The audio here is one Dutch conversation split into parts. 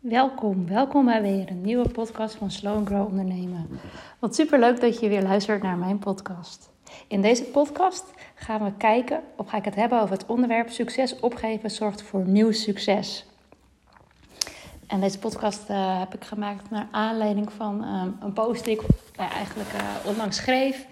Welkom, welkom bij weer een nieuwe podcast van Slow Grow Ondernemen. Wat super leuk dat je weer luistert naar mijn podcast. In deze podcast gaan we kijken, of ga ik het hebben over het onderwerp succes opgeven zorgt voor nieuw succes. En deze podcast uh, heb ik gemaakt naar aanleiding van um, een post die ik uh, eigenlijk uh, onlangs schreef.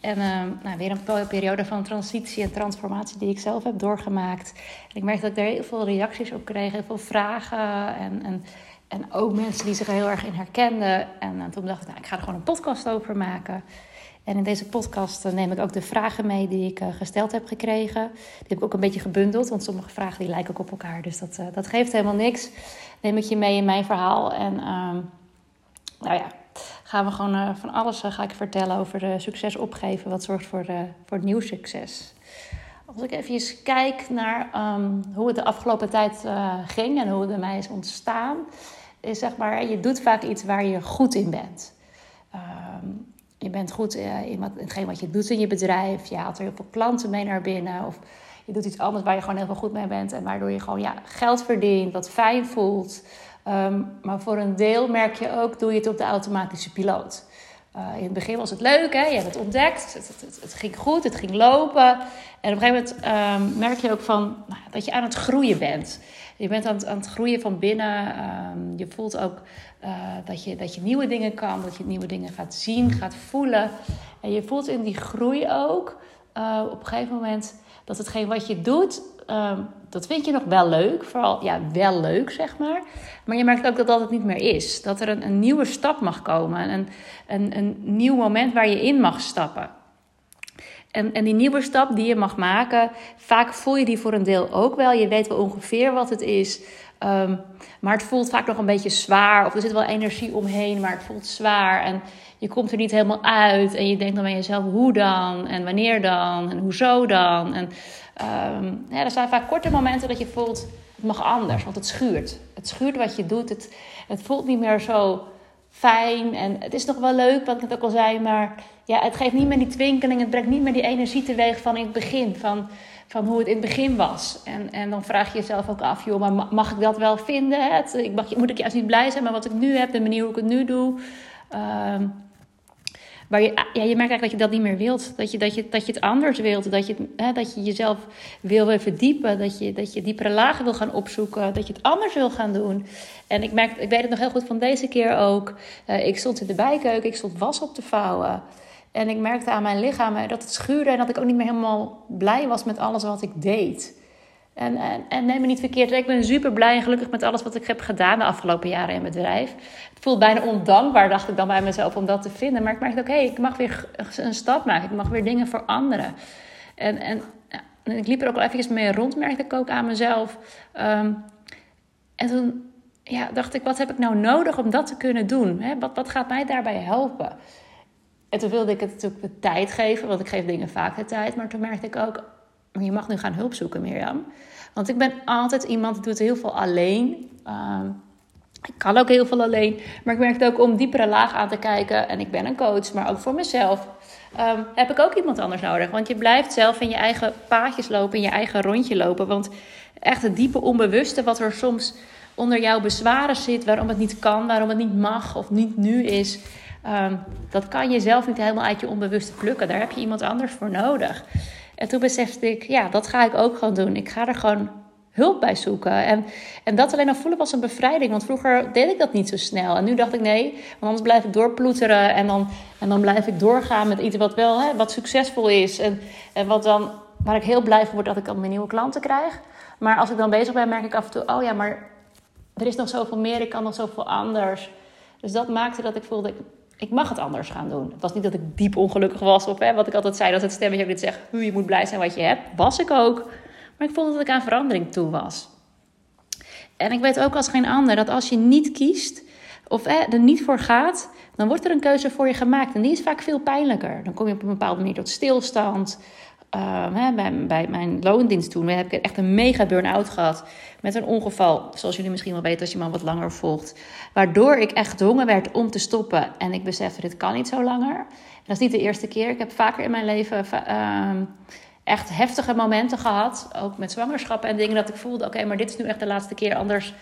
En nou, weer een periode van transitie en transformatie die ik zelf heb doorgemaakt. En ik merkte dat ik daar heel veel reacties op kreeg, heel veel vragen. En, en, en ook mensen die zich er heel erg in herkenden. En toen dacht ik, nou, ik ga er gewoon een podcast over maken. En in deze podcast neem ik ook de vragen mee die ik gesteld heb gekregen. Die heb ik ook een beetje gebundeld, want sommige vragen die lijken ook op elkaar. Dus dat, dat geeft helemaal niks. Neem ik je mee in mijn verhaal. En um, nou ja, gaan we gewoon uh, van alles uh, ga ik vertellen over uh, succes opgeven. Wat zorgt voor, voor nieuw succes. Als ik even kijk naar um, hoe het de afgelopen tijd ging en hoe het bij mij is ontstaan, is zeg maar, je doet vaak iets waar je goed in bent. Um, je bent goed in, wat, in hetgeen wat je doet in je bedrijf. Je haalt er heel veel klanten mee naar binnen. Of je doet iets anders waar je gewoon heel veel goed mee bent. En waardoor je gewoon ja, geld verdient, wat fijn voelt. Um, maar voor een deel merk je ook, doe je het op de automatische piloot. Uh, in het begin was het leuk, hè? je hebt het ontdekt, het, ging goed, het ging lopen. En op een gegeven moment um, merk je ook van, nou, dat je aan het groeien bent. Je bent aan het, aan het groeien van binnen. Um, je voelt ook uh, dat, je, dat je nieuwe dingen kan, dat je nieuwe dingen gaat zien, gaat voelen. En je voelt in die groei ook uh, op een gegeven moment dat hetgeen wat je doet, um, dat vind je nog wel leuk. Vooral, ja, wel leuk, zeg maar. Maar je merkt ook dat dat het niet meer is. Dat er een, een nieuwe stap mag komen. Een, een, een nieuw moment waar je in mag stappen. En, en die nieuwe stap die je mag maken, vaak voel je die voor een deel ook wel. Je weet wel ongeveer wat het is. Um, maar het voelt vaak nog een beetje zwaar. Of er zit wel energie omheen, maar het voelt zwaar. En je komt er niet helemaal uit. En je denkt dan bij jezelf, hoe dan? En wanneer dan? En hoezo dan? En um, ja, er zijn vaak korte momenten dat je voelt, het mag anders. Want het schuurt. Het schuurt wat je doet. Het, het voelt niet meer zo fijn. En het is nog wel leuk, wat ik het ook al zei. Maar ja, het geeft niet meer die twinkeling. Het brengt niet meer die energie teweeg van in het begin. Van van hoe het in het begin was. En, en dan vraag je jezelf ook af, joh, maar mag ik dat wel vinden? Het, ik mag, moet ik juist niet blij zijn met wat ik nu heb, de manier hoe ik het nu doe? Um, maar je, ja, je merkt eigenlijk dat je dat niet meer wilt. Dat je, dat je, dat je het anders wilt. Dat je, hè, dat je jezelf wil verdiepen. Dat je, dat je diepere lagen wil gaan opzoeken. Dat je het anders wil gaan doen. En ik, merk, ik weet het nog heel goed van deze keer ook. Uh, ik stond in de bijkeuken. Ik stond was op te vouwen. En ik merkte aan mijn lichaam dat het schuurde en dat ik ook niet meer helemaal blij was met alles wat ik deed. En, en, en neem me niet verkeerd, ik ben super blij en gelukkig met alles wat ik heb gedaan de afgelopen jaren in mijn bedrijf. Het voelt bijna ondankbaar, dacht ik dan bij mezelf, om dat te vinden. Maar ik merkte ook, hé, hey, ik mag weer een stap maken. Ik mag weer dingen veranderen. En, en, en ik liep er ook al even mee rond, merkte ik ook aan mezelf. Um, en toen ja, dacht ik, wat heb ik nou nodig om dat te kunnen doen? Wat, wat gaat mij daarbij helpen? En toen wilde ik het natuurlijk de tijd geven, want ik geef dingen vaak de tijd. Maar toen merkte ik ook, je mag nu gaan hulp zoeken, Mirjam. Want ik ben altijd iemand die doet heel veel alleen. Um, ik kan ook heel veel alleen. Maar ik merkte ook om diepere laag aan te kijken. En ik ben een coach, maar ook voor mezelf. Um, heb ik ook iemand anders nodig. Want je blijft zelf in je eigen paadjes lopen, in je eigen rondje lopen. Want echt het diepe onbewuste wat er soms onder jouw bezwaren zit. Waarom het niet kan, waarom het niet mag of niet nu is Um, dat kan je zelf niet helemaal uit je onbewuste plukken. Daar heb je iemand anders voor nodig. En toen besefte ik, ja, dat ga ik ook gewoon doen. Ik ga er gewoon hulp bij zoeken. En, en dat alleen al voelen was een bevrijding. Want vroeger deed ik dat niet zo snel. En nu dacht ik, nee, want anders blijf ik doorploeteren. En dan, en dan blijf ik doorgaan met iets wat wel hè, wat succesvol is. En, en wat dan, waar ik heel blij van word dat ik dan weer nieuwe klanten krijg. Maar als ik dan bezig ben, merk ik af en toe, oh ja, maar er is nog zoveel meer. Ik kan nog zoveel anders. Dus dat maakte dat ik voelde, ik mag het anders gaan doen. Het was niet dat ik diep ongelukkig was of hè, wat ik altijd zei, dat het stemmetje ook dit zegt, je moet blij zijn wat je hebt. Was ik ook. Maar ik voelde dat ik aan verandering toe was. En ik weet ook als geen ander dat als je niet kiest of hè, er niet voor gaat, dan wordt er een keuze voor je gemaakt. En die is vaak veel pijnlijker. Dan kom je op een bepaalde manier tot stilstand. Hè, bij, bij, mijn loondienst toen heb ik echt een mega burn-out gehad. Met een ongeval, zoals jullie misschien wel weten als je me wat langer volgt. Waardoor ik echt gedwongen werd om te stoppen. En ik besefte, dit kan niet zo langer. En dat is niet de eerste keer. Ik heb vaker in mijn leven uh, echt heftige momenten gehad. Ook met zwangerschappen en dingen dat ik voelde, oké, maar dit is nu echt de laatste keer. Anders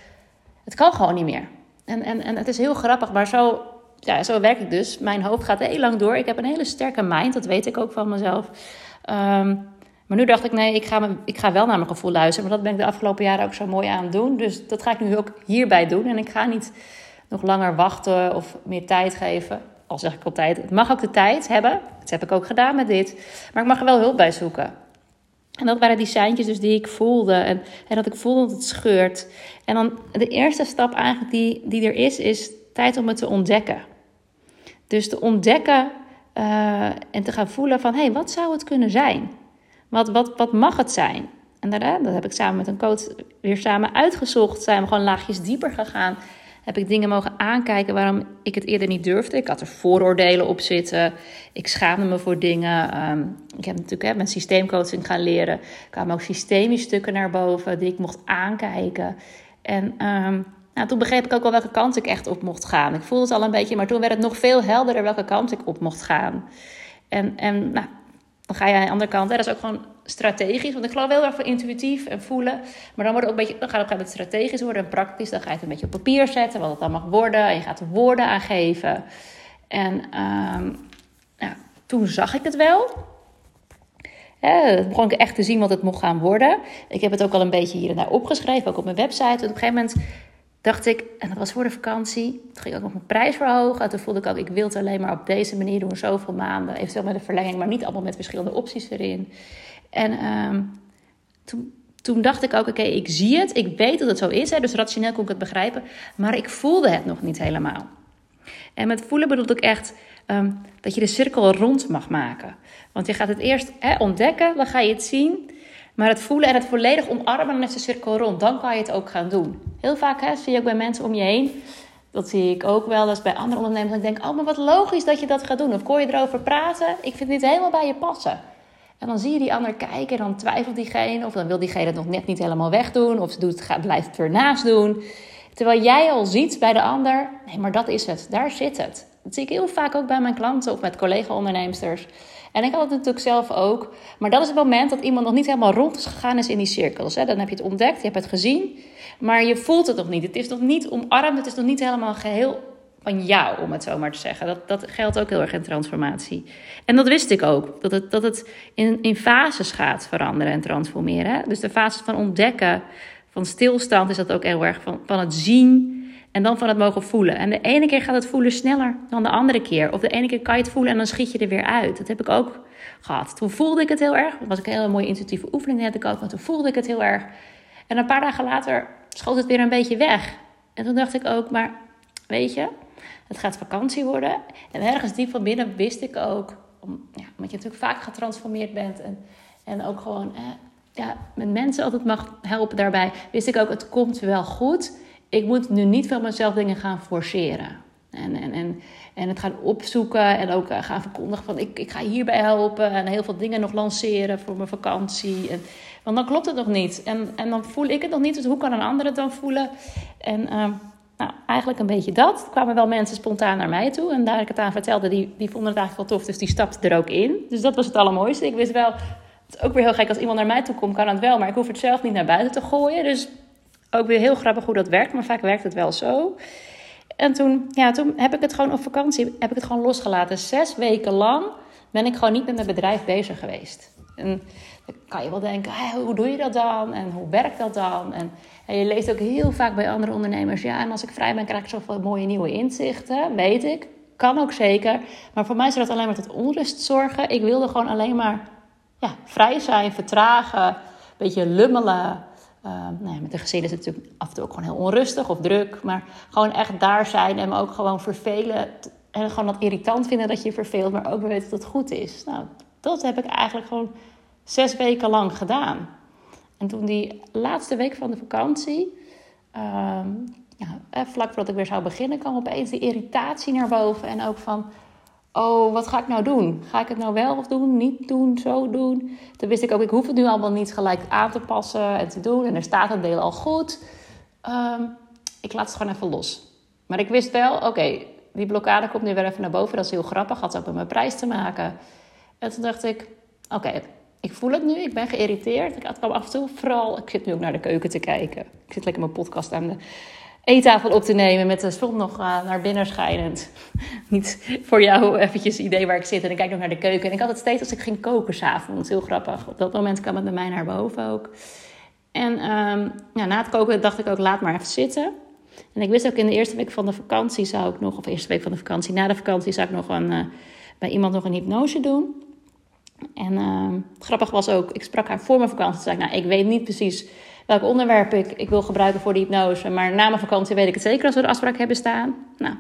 het kan gewoon niet meer. En, en, en het is heel grappig, maar zo, ja, zo werk ik dus. Mijn hoofd gaat heel lang door. Ik heb een hele sterke mind, dat weet ik ook van mezelf. Ehm, maar nu dacht ik, nee, ik ga, me, ik ga wel naar mijn gevoel luisteren. Maar dat ben ik de afgelopen jaren ook zo mooi aan het doen. Dus dat ga ik nu ook hierbij doen. En ik ga niet nog langer wachten of meer tijd geven. Al zeg ik altijd, het mag ook de tijd hebben. Dat heb ik ook gedaan met dit. Maar ik mag er wel hulp bij zoeken. En dat waren die seintjes dus die ik voelde. En, en dat ik voelde dat het scheurt. En dan de eerste stap eigenlijk die, die er is, is tijd om het te ontdekken. Dus te ontdekken uh, en te gaan voelen van... hé, hey, wat zou het kunnen zijn? Wat, wat, wat mag het zijn? En daarna, dat heb ik samen met een coach weer samen uitgezocht. Zijn we gewoon laagjes dieper gegaan heb ik dingen mogen aankijken waarom ik het eerder niet durfde. Ik had er vooroordelen op zitten. Ik schaamde me voor dingen. Ehm, ik heb natuurlijk hè, met systeemcoaching gaan leren. Er kwamen ook systemische stukken naar boven die ik mocht aankijken. En um, nou, toen begreep ik ook wel welke kant ik echt op mocht gaan. Ik voelde het al een beetje, maar toen werd het nog veel helderder welke kant ik op mocht gaan. En, en nou, dan ga je aan de andere kant. Hè, dat is ook gewoon strategisch. Want ik geloof wel erg voor intuïtief en voelen. Maar dan, wordt het ook een beetje, dan gaat het strategisch worden en praktisch. Dan ga je het een beetje op papier zetten, wat het dan mag worden. En je gaat er woorden aangeven. En um, nou, toen zag ik het wel. Ja, begon ik echt te zien wat het mocht gaan worden. Ik heb het ook al een beetje hier en daar opgeschreven, ook op mijn website. En op een gegeven moment dacht ik, en dat was voor de vakantie, toen ging ook nog mijn prijs verhogen. En toen voelde ik ook, ik wil het alleen maar op deze manier doen, zoveel maanden. Eventueel met een verlenging, maar niet allemaal met verschillende opties erin. En um, toen, toen dacht ik ook, oké, ik zie het, ik weet dat het zo is. Hè, dus rationeel kon ik het begrijpen, maar ik voelde het nog niet helemaal. En met voelen bedoel ik echt um, dat je de cirkel rond mag maken. Want je gaat het eerst hè, ontdekken, dan ga je het zien. Maar het voelen en het volledig omarmen, is de cirkel rond. Dan kan je het ook gaan doen. Heel vaak hè, zie je ook bij mensen om je heen. Dat zie ik ook wel eens bij andere ondernemers. Ik denk, oh, maar wat logisch dat je dat gaat doen. Of kon je erover praten? Ik vind dit helemaal bij je passen. En dan zie je die ander kijken en dan twijfelt diegene. Of dan wil diegene het nog net niet helemaal wegdoen. Of ze doet, gaat, blijft het ernaast doen. Terwijl jij al ziet bij de ander, nee, maar dat is het. Daar zit het. Dat zie ik heel vaak ook bij mijn klanten of met collega-onderneemsters. En ik had het natuurlijk zelf ook. Maar dat is het moment dat iemand nog niet helemaal rond is gegaan is in die cirkels. Hè. Dan heb je het ontdekt, je hebt het gezien. Maar je voelt het nog niet. Het is nog niet omarmd, het is nog niet helemaal geheel van jou, om het zo maar te zeggen. Dat, dat geldt ook heel erg in transformatie. En dat wist ik ook, dat het, dat het in, in fases gaat veranderen en transformeren. Dus de fase van ontdekken, van stilstand is dat ook heel erg van, van het zien en dan van het mogen voelen. En de ene keer gaat het voelen sneller dan de andere keer. Of de ene keer kan je het voelen en dan schiet je er weer uit. Dat heb ik ook gehad. Toen voelde ik het heel erg. Dat was ook een hele mooie intuïtieve oefening, net ik ook. Maar toen voelde ik het heel erg. En een paar dagen later schoot het weer een beetje weg. En toen dacht ik ook, maar weet je, het gaat vakantie worden. En ergens diep van binnen wist ik ook, om, ja, omdat je natuurlijk vaak getransformeerd bent en, en ook gewoon eh, ja, met mensen altijd mag helpen daarbij, wist ik ook, het komt wel goed. Ik moet nu niet van mezelf dingen gaan forceren. En, en, en, en het gaan opzoeken en ook eh, gaan verkondigen van ik, ik ga hierbij helpen en heel veel dingen nog lanceren voor mijn vakantie. En, want dan klopt het nog niet. En, en dan voel ik het nog niet, dus hoe kan een ander het dan voelen? En uh, nou, eigenlijk een beetje dat. Er kwamen wel mensen spontaan naar mij toe. En daar ik het aan vertelde, die, die vonden het eigenlijk wel tof. Dus die stapten er ook in. Dus dat was het allermooiste. Ik wist wel, het is ook weer heel gek. Als iemand naar mij toe komt, kan het wel. Maar ik hoef het zelf niet naar buiten te gooien. Dus ook weer heel grappig hoe dat werkt. Maar vaak werkt het wel zo. En toen, ja, toen heb ik het gewoon op vakantie heb ik het gewoon losgelaten. Zes weken lang ben ik gewoon niet met mijn bedrijf bezig geweest. En dan kan je wel denken, hoe doe je dat dan? En hoe werkt dat dan? En, je leest ook heel vaak bij andere ondernemers, ja, en als ik vrij ben, krijg ik zoveel mooie nieuwe inzichten. Weet ik. Kan ook zeker. Maar voor mij zou dat alleen maar tot onrust zorgen. Ik wilde gewoon alleen maar ja, vrij zijn, vertragen, een beetje lummelen. Uh, nou ja, met de gezin is het natuurlijk af en toe ook gewoon heel onrustig of druk. Maar gewoon echt daar zijn en me ook gewoon vervelen. En gewoon dat irritant vinden dat je verveelt, maar ook weten dat het goed is. Nou, dat heb ik eigenlijk gewoon zes weken lang gedaan. En toen die laatste week van de vakantie, ehm, ja, vlak voordat ik weer zou beginnen, kwam opeens die irritatie naar boven. En ook van, oh, wat ga ik nou doen? Ga ik het nou wel doen, niet doen, zo doen? Toen wist ik ook, ik hoef het nu allemaal niet gelijk aan te passen en te doen. En er staat een deel al goed. Ehm, ik laat het gewoon even los. Maar ik wist wel, oké, die blokkade komt nu weer even naar boven. Dat is heel grappig, had ook met mijn prijs te maken. En toen dacht ik, oké, ik voel het nu, ik ben geïrriteerd. Ik kwam af en toe vooral, ik zit nu ook naar de keuken te kijken. Ik zit lekker mijn podcast aan de... eettafel op te nemen met de zon nog uh, naar binnen schijnend. Niet voor jou eventjes idee waar ik zit. En ik kijk nog naar de keuken. En ik had het steeds als ik ging koken s'avonds. Heel grappig. Op dat moment kwam het bij mij naar boven ook. En um, ja, na het koken dacht ik ook, laat maar even zitten. En ik wist ook in de eerste week van de vakantie zou ik nog... Of eerste week van de vakantie, na de vakantie zou ik nog een, uh, bij iemand nog een hypnose doen. En uh, grappig was ook, ik sprak haar voor mijn vakantie. Toen zei nou, ik weet niet precies welk onderwerp ik, ik wil gebruiken voor de hypnose. Maar na mijn vakantie weet ik het zeker als we de afspraak hebben staan. Nou,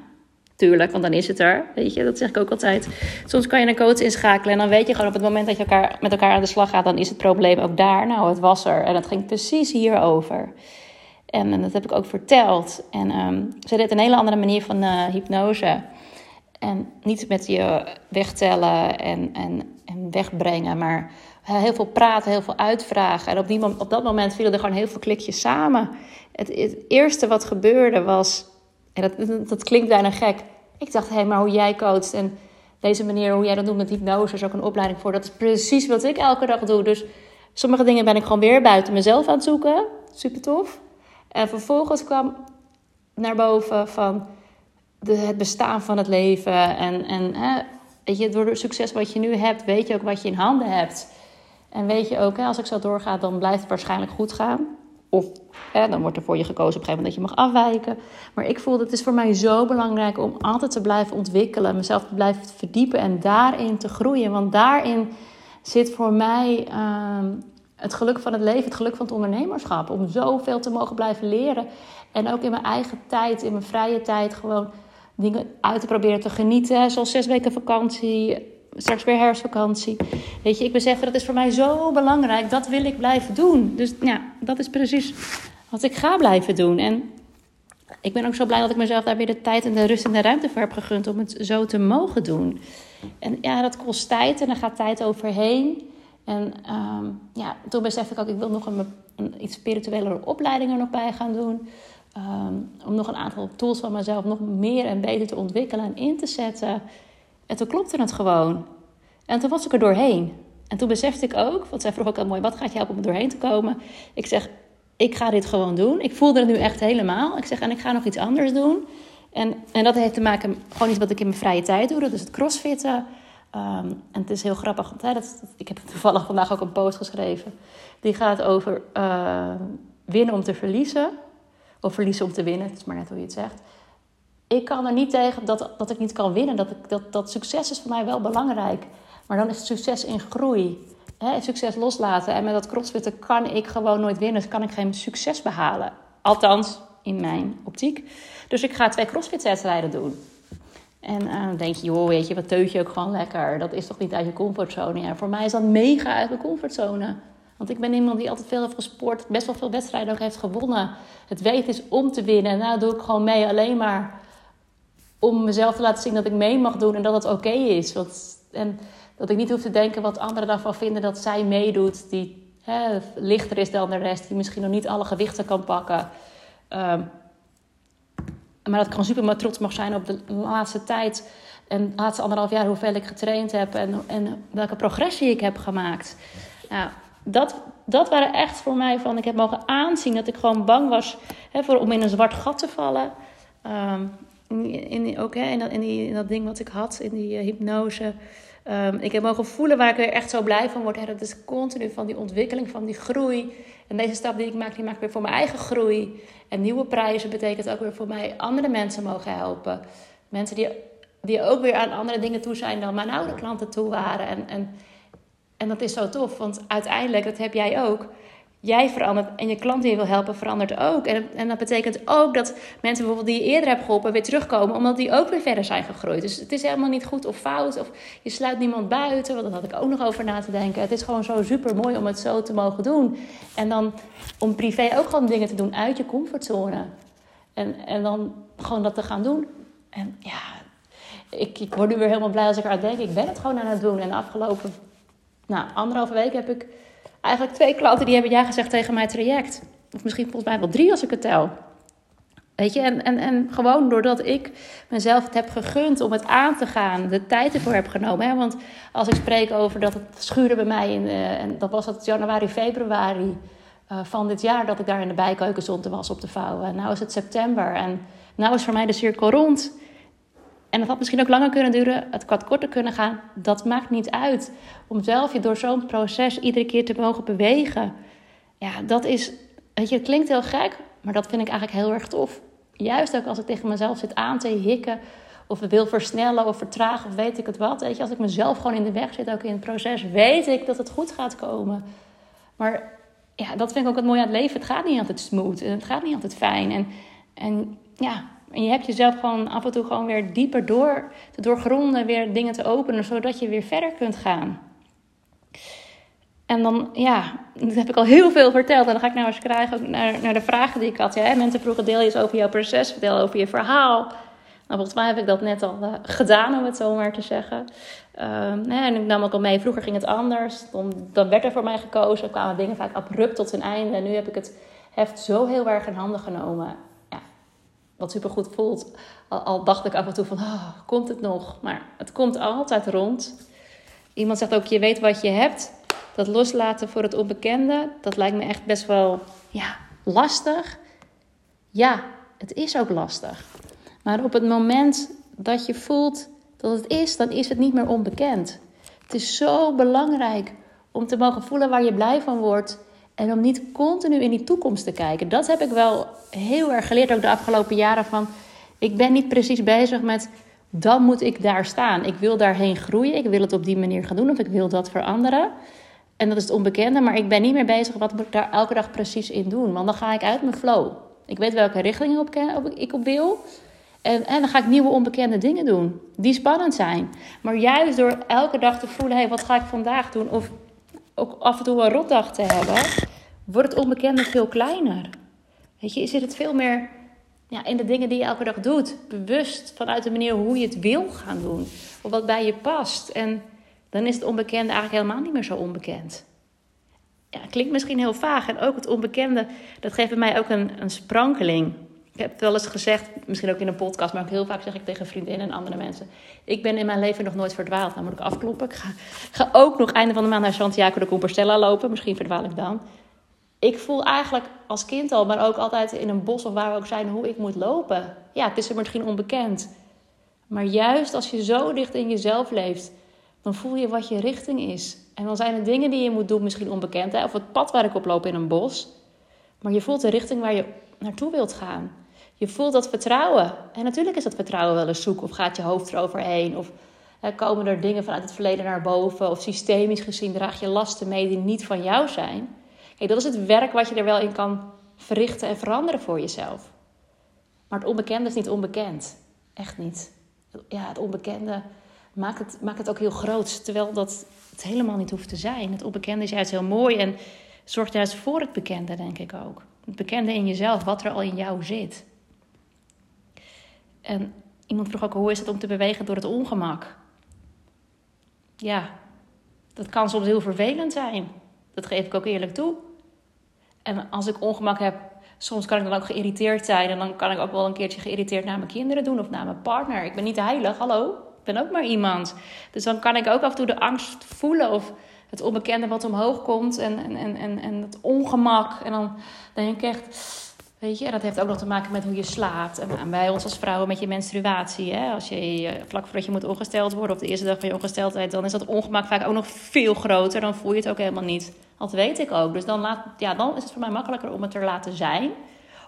tuurlijk, want dan is het er. Weet je, dat zeg ik ook altijd. Soms kan je een coach inschakelen en dan weet je gewoon op het moment dat je elkaar, met elkaar aan de slag gaat, dan is het probleem ook daar. Nou, het was er en het ging precies hierover. En, en dat heb ik ook verteld. En um, ze deed een hele andere manier van uh, hypnose. En niet met je wegtellen en, en, en wegbrengen, maar heel veel praten, heel veel uitvragen. En op, die, op dat moment vielen er gewoon heel veel klikjes samen. Het, het eerste wat gebeurde was, en dat, dat klinkt bijna gek. Ik dacht, hé, hey, maar hoe jij coacht en deze manier, hoe jij dat doet met hypnose, is ook een opleiding voor. Dat is precies wat ik elke dag doe. Dus sommige dingen ben ik gewoon weer buiten mezelf aan het zoeken. Super tof. En vervolgens kwam naar boven van de, het bestaan van het leven. En, en hè, weet je, door het succes wat je nu hebt, weet je ook wat je in handen hebt. En weet je ook, hè, als ik zo doorga, dan blijft het waarschijnlijk goed gaan. Of hè, dan wordt er voor je gekozen op een gegeven moment dat je mag afwijken. Maar ik voel dat het is voor mij zo belangrijk om altijd te blijven ontwikkelen. Mezelf te blijven verdiepen en daarin te groeien. Want daarin zit voor mij uh, het geluk van het leven, het geluk van het ondernemerschap. Om zoveel te mogen blijven leren. En ook in mijn eigen tijd, in mijn vrije tijd, gewoon dingen uit te proberen te genieten. Zoals zes weken vakantie, straks weer herfstvakantie. Weet je, ik besef dat is voor mij zo belangrijk. Dat wil ik blijven doen. Dus ja, dat is precies wat ik ga blijven doen. En ik ben ook zo blij dat ik mezelf daar weer de tijd en de rust en de ruimte voor heb gegund om het zo te mogen doen. En ja, dat kost tijd en dan gaat tijd overheen. En um, ja, toen besef ik ook, ik wil nog een, een iets spirituele opleiding er nog bij gaan doen. Um, om nog een aantal tools van mezelf nog meer en beter te ontwikkelen en in te zetten. En toen klopte het gewoon. En toen was ik er doorheen. En toen besefte ik ook, want zij vroeg ook al mooi, wat gaat je helpen om er doorheen te komen? Ik zeg, ik ga dit gewoon doen. Ik voelde het nu echt helemaal. Ik zeg, en ik ga nog iets anders doen. En, en dat heeft te maken gewoon iets wat ik in mijn vrije tijd doe. Dat is het crossfitten. Um, en het is heel grappig, want hè, dat, ik heb toevallig vandaag ook een post geschreven. Die gaat over uh, winnen om te verliezen. Of verliezen om te winnen, het is maar net hoe je het zegt ik kan er niet tegen dat, dat ik niet kan winnen. Dat, dat, dat succes is voor mij wel belangrijk. Maar dan is het succes in groei. Hè, succes loslaten. En met dat crossfitten kan ik gewoon nooit winnen. Dus kan ik geen succes behalen. Althans, in mijn optiek. Dus ik ga twee crossfit-wedstrijden doen. En uh, dan denk je, joh, weet je, wat teut je ook gewoon lekker. Dat is toch niet uit je comfortzone? Ja, voor mij is dat mega uit mijn comfortzone. Want ik ben iemand die altijd veel heeft gesport, best wel veel wedstrijden ook heeft gewonnen. Het weten is om te winnen. En nou doe ik gewoon mee alleen maar om mezelf te laten zien dat ik mee mag doen en dat het oké is. Want, en dat ik niet hoef te denken wat anderen daarvan vinden dat zij meedoet, die hè, lichter is dan de rest, die misschien nog niet alle gewichten kan pakken. Um, maar dat ik gewoon super maar trots mag zijn op de laatste tijd en de laatste anderhalf jaar hoeveel ik getraind heb en, en welke progressie ik heb gemaakt. Nou, dat, dat waren echt voor mij van, ik heb mogen aanzien dat ik gewoon bang was hè, voor, om in een zwart gat te vallen. Um, in, in, ook hè, in, dat, in, die, in dat ding wat ik had, in die uh, hypnose. Um, ik heb mogen voelen waar ik weer echt zo blij van word. Hè, dat is continu van die ontwikkeling, van die groei. En deze stap die ik maak, die maak ik weer voor mijn eigen groei. En nieuwe prijzen betekent ook weer voor mij andere mensen mogen helpen. Mensen die, die ook weer aan andere dingen toe zijn dan mijn oude klanten toe waren. En, en, en dat is zo tof, want uiteindelijk, dat heb jij ook jij verandert en je klant die je wil helpen verandert ook. En, en dat betekent ook dat mensen bijvoorbeeld die je eerder hebt geholpen weer terugkomen, omdat die ook weer verder zijn gegroeid. Dus het is helemaal niet goed of fout, of je sluit niemand buiten, want daar had ik ook nog over na te denken. Het is gewoon zo super mooi om het zo te mogen doen. En dan om privé ook gewoon dingen te doen uit je comfortzone. En, en dan gewoon dat te gaan doen. En ja, ik, ik word nu weer helemaal blij als ik eruit denk. Ik ben het gewoon aan het doen. En de afgelopen nou, anderhalve week heb ik eigenlijk twee klanten die hebben ja gezegd tegen mijn traject. Of misschien volgens mij wel drie als ik het tel. Weet je, en, en, en gewoon doordat ik mezelf het heb gegund om het aan te gaan, de tijd ervoor heb genomen. Hè? Want als ik spreek over dat het schuurde bij mij, in, uh, en dat was het januari, februari, eh, van dit jaar dat ik daar in de bijkeuken stond te was op te vouwen. Nou is het september en nou is voor mij de cirkel rond. En het had misschien ook langer kunnen duren, het had korter kunnen gaan. Dat maakt niet uit. Om zelf je door zo'n proces iedere keer te mogen bewegen. Ja, dat is, weet je, het klinkt heel gek, maar dat vind ik eigenlijk heel erg tof. Juist ook als ik tegen mezelf zit aan te hikken, of wil versnellen of vertragen, of weet ik het wat. Weet je, als ik mezelf gewoon in de weg zit, ook in het proces, weet ik dat het goed gaat komen. Maar ja, dat vind ik ook het mooie aan het leven. Het gaat niet altijd smooth en het gaat niet altijd fijn. En, en ja, en je hebt jezelf gewoon af en toe gewoon weer dieper door te doorgronden, weer dingen te openen, zodat je weer verder kunt gaan. En dan, ja, dat heb ik al heel veel verteld. En dan ga ik nou eens krijgen naar, naar de vragen die ik had. Mensen vroegen, deel eens over jouw proces, vertel over je verhaal. Nou, volgens mij heb ik dat net al uh, gedaan, om het zo maar te zeggen. Uh, en ik nam ook al mee, vroeger ging het anders. Dan, dan werd er voor mij gekozen. Kwamen dingen vaak abrupt tot hun einde. En nu heb ik het heft zo heel erg in handen genomen. Wat supergoed voelt. Al, al dacht ik af en toe van, oh, komt het nog? Maar het komt altijd rond. Iemand zegt ook, je weet wat je hebt. Dat loslaten voor het onbekende, dat lijkt me echt best wel ja, lastig. Ja, het is ook lastig. Maar op het moment dat je voelt dat het is, dan is het niet meer onbekend. Het is zo belangrijk om te mogen voelen waar je blij van wordt. En om niet continu in die toekomst te kijken. Dat heb ik wel heel erg geleerd, ook de afgelopen jaren. Van ik ben niet precies bezig met dan moet ik daar staan. Ik wil daarheen groeien. Ik wil het op die manier gaan doen of ik wil dat veranderen. En dat is het onbekende, maar ik ben niet meer bezig wat moet ik daar elke dag precies in doen. Want dan ga ik uit mijn flow. Ik weet welke richting ik op wil. En, en, dan ga ik nieuwe onbekende dingen doen die spannend zijn. Maar juist door elke dag te voelen: hé, hey, wat ga ik vandaag doen? Of ook af en toe een rotdag te hebben, wordt het onbekende veel kleiner. Weet je, zit het veel meer ja, in de dingen die je elke dag doet. Bewust vanuit de manier hoe je het wil gaan doen. Of wat bij je past. En dan is het onbekende eigenlijk helemaal niet meer zo onbekend. Ja, klinkt misschien heel vaag. En ook het onbekende, dat geeft bij mij ook een, een sprankeling. Ik heb het wel eens gezegd, misschien ook in een podcast, maar ook heel vaak zeg ik tegen vriendinnen en andere mensen. Ik ben in mijn leven nog nooit verdwaald. Nou moet ik afkloppen. Ik ga, ga ook nog einde van de maand naar Santiago de Compostela lopen. Misschien verdwaal ik dan. Ik voel eigenlijk als kind al, maar ook altijd in een bos of waar we ook zijn, hoe ik moet lopen. Ja, het is er misschien onbekend. Maar juist als je zo dicht in jezelf leeft, dan voel je wat je richting is. En dan zijn er dingen die je moet doen misschien onbekend. Hè? Of het pad waar ik op loop in een bos. Maar je voelt de richting waar je naartoe wilt gaan. Je voelt dat vertrouwen. En natuurlijk is dat vertrouwen wel eens zoek. Of gaat je hoofd eroverheen. Of komen er dingen vanuit het verleden naar boven. Of systemisch gezien draag je lasten mee die niet van jou zijn. Dat is het werk wat je er wel in kan verrichten en veranderen voor jezelf. Maar het onbekende is niet onbekend. Echt niet. Ja, het onbekende maakt het, maakt het ook heel groot. Terwijl dat het helemaal niet hoeft te zijn. Het onbekende is juist heel mooi en zorgt juist voor het bekende, denk ik ook. Het bekende in jezelf, wat er al in jou zit. En iemand vroeg ook, hoe is het om te bewegen door het ongemak? Ja, dat kan soms heel vervelend zijn. Dat geef ik ook eerlijk toe. En als ik ongemak heb, soms kan ik dan ook geïrriteerd zijn. En dan kan ik ook wel een keertje geïrriteerd naar mijn kinderen doen of naar mijn partner. Ik ben niet heilig, hallo ben ook maar iemand. Dus dan kan ik ook af en toe de angst voelen of het onbekende wat omhoog komt en, en, en, en het ongemak. En dan denk ik echt, weet je, dat heeft ook nog te maken met hoe je slaapt. En bij ons als vrouwen met je menstruatie. Hè? Als je eh, vlak voordat je moet ongesteld worden of de eerste dag van je ongesteldheid, dan is dat ongemak vaak ook nog veel groter. Dan voel je het ook helemaal niet. Dat weet ik ook. Dus dan, laat, ja, dan is het voor mij makkelijker om het er laten zijn.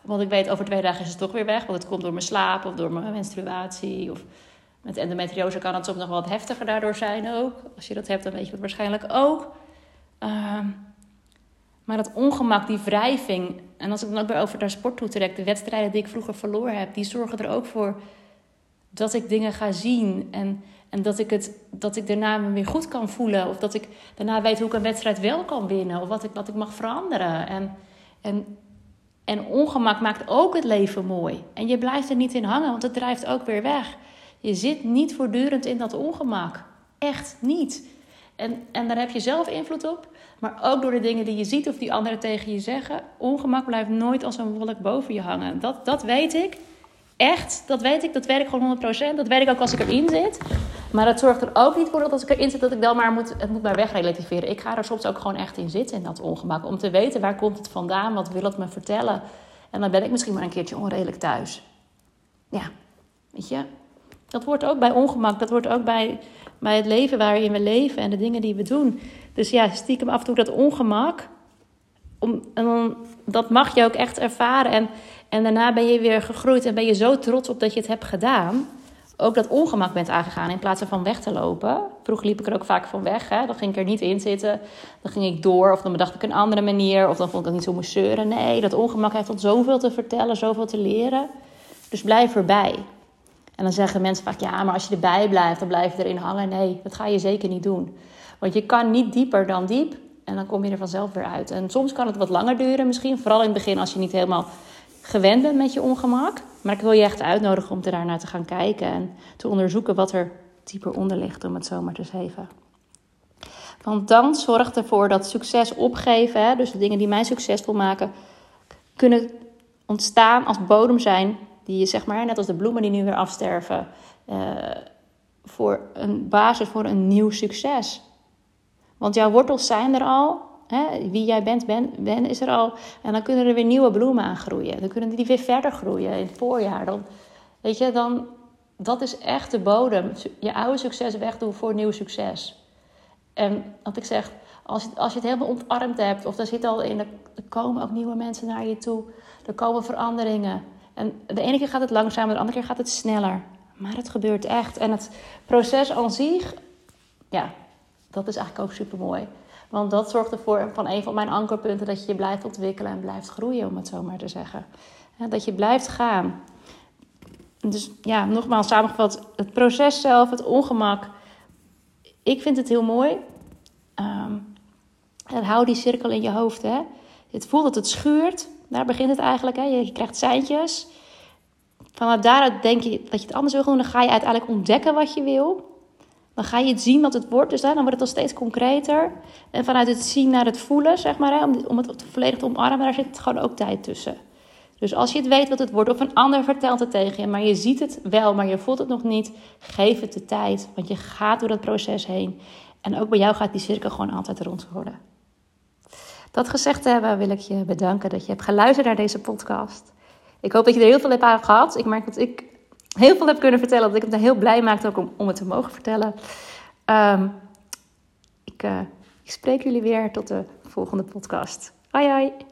Want ik weet, over twee dagen is het toch weer weg. Want het komt door mijn slaap of door mijn menstruatie. Of met endometriose kan het soms nog wat heftiger daardoor zijn ook. Als je dat hebt, dan weet je het waarschijnlijk ook. Ehm, maar dat ongemak, die wrijving. En als ik dan ook weer over naar sport toe trek, de wedstrijden die ik vroeger verloren heb, die zorgen er ook voor dat ik dingen ga zien. En, en dat, ik het, dat ik daarna me weer goed kan voelen. Of dat ik daarna weet hoe ik een wedstrijd wel kan winnen. Of wat ik, wat ik mag veranderen. En, en, en ongemak maakt ook het leven mooi. En je blijft er niet in hangen, want het drijft ook weer weg. Je zit niet voortdurend in dat ongemak. Echt niet. En, en daar heb je zelf invloed op. Maar ook door de dingen die je ziet of die anderen tegen je zeggen. Ongemak blijft nooit als een wolk boven je hangen. Dat, dat weet ik. echt, dat weet ik, dat weet ik gewoon 100%. Dat weet ik ook als ik erin zit. Maar dat zorgt er ook niet voor dat als ik erin zit, dat ik dan maar moet, het moet maar wegrelativeren. Ik ga er soms ook gewoon echt in zitten in dat ongemak. Om te weten waar komt het vandaan, wat wil het me vertellen. En dan ben ik misschien maar een keertje onredelijk thuis. Ja, weet je. Dat wordt ook bij ongemak, dat wordt ook bij, bij het leven waarin we leven en de dingen die we doen. Dus ja, stiekem af en toe dat ongemak. Om, en dan, dat mag je ook echt ervaren. En, en daarna ben je weer gegroeid en ben je zo trots op dat je het hebt gedaan ook dat ongemak bent aangegaan in plaats van weg te lopen. Vroeger liep ik er ook vaak van weg. Hè? Dan ging ik er niet in zitten. Dan ging ik door of dan bedacht ik een andere manier. Of dan vond ik het niet zo moest zeuren. Nee, dat ongemak heeft ons zoveel te vertellen, zoveel te leren. Dus blijf erbij. En dan zeggen mensen vaak, ja, maar als je erbij blijft, dan blijf je erin hangen. Nee, dat ga je zeker niet doen. Want je kan niet dieper dan diep. En dan kom je er vanzelf weer uit. En soms kan het wat langer duren misschien. Vooral in het begin als je niet helemaal gewend bent met je ongemak. Maar ik wil je echt uitnodigen om daarnaar te gaan kijken en te onderzoeken wat er dieper onder ligt, om het zo maar te zeggen. Want dan zorgt ervoor dat succes opgeven, dus de dingen die mij succesvol maken, kunnen ontstaan als bodem zijn die je, zeg maar, net als de bloemen die nu weer afsterven, uh, voor een basis voor een nieuw succes. Want jouw wortels zijn er al Hè, wie jij bent, ben, ben, is er al. En dan kunnen er weer nieuwe bloemen aan groeien. Dan kunnen die weer verder groeien in het voorjaar. Dan, weet je, dan, dat is echt de bodem. Je oude succes wegdoen voor nieuw succes. En wat ik zeg, als, als je het helemaal ontarmd hebt, of er zit al in, er komen ook nieuwe mensen naar je toe. Er komen veranderingen. En de ene keer gaat het langzamer, de andere keer gaat het sneller. Maar het gebeurt echt. En het proces aan zich, ja, dat is eigenlijk ook super mooi. Want dat zorgt ervoor, van een van mijn ankerpunten, dat je blijft ontwikkelen en blijft groeien, om het zo maar te zeggen. dat je blijft gaan. Dus ja, nogmaals samengevat, het proces zelf, het ongemak. Ik vind het heel mooi. Um, en hou die cirkel in je hoofd. Hè. Het voelt dat het schuurt. Daar begint het eigenlijk. Hè. Je krijgt seintjes. Vanuit daaruit denk je dat je het anders wil doen. Dan ga je uiteindelijk ontdekken wat je wil. Dan ga je het zien wat het wordt. Dus dan wordt het al steeds concreter. En vanuit het zien naar het voelen, zeg maar, hè, om, om het volledig te omarmen, daar zit gewoon ook tijd tussen. Dus als je het weet wat het wordt, of een ander vertelt het tegen je, maar je ziet het wel, maar je voelt het nog niet, geef het de tijd. Want je gaat door dat proces heen. En ook bij jou gaat die cirkel gewoon altijd rond worden. Dat gezegd te hebben, wil ik je bedanken dat je hebt geluisterd naar deze podcast. Ik hoop dat je er heel veel hebt aan gehad. Ik merk dat ik heel veel heb kunnen vertellen. Dat ik het heel blij maakte ook om, om het te mogen vertellen. Ehm, ik, uh, ik spreek jullie weer tot de volgende podcast. Hoi hoi!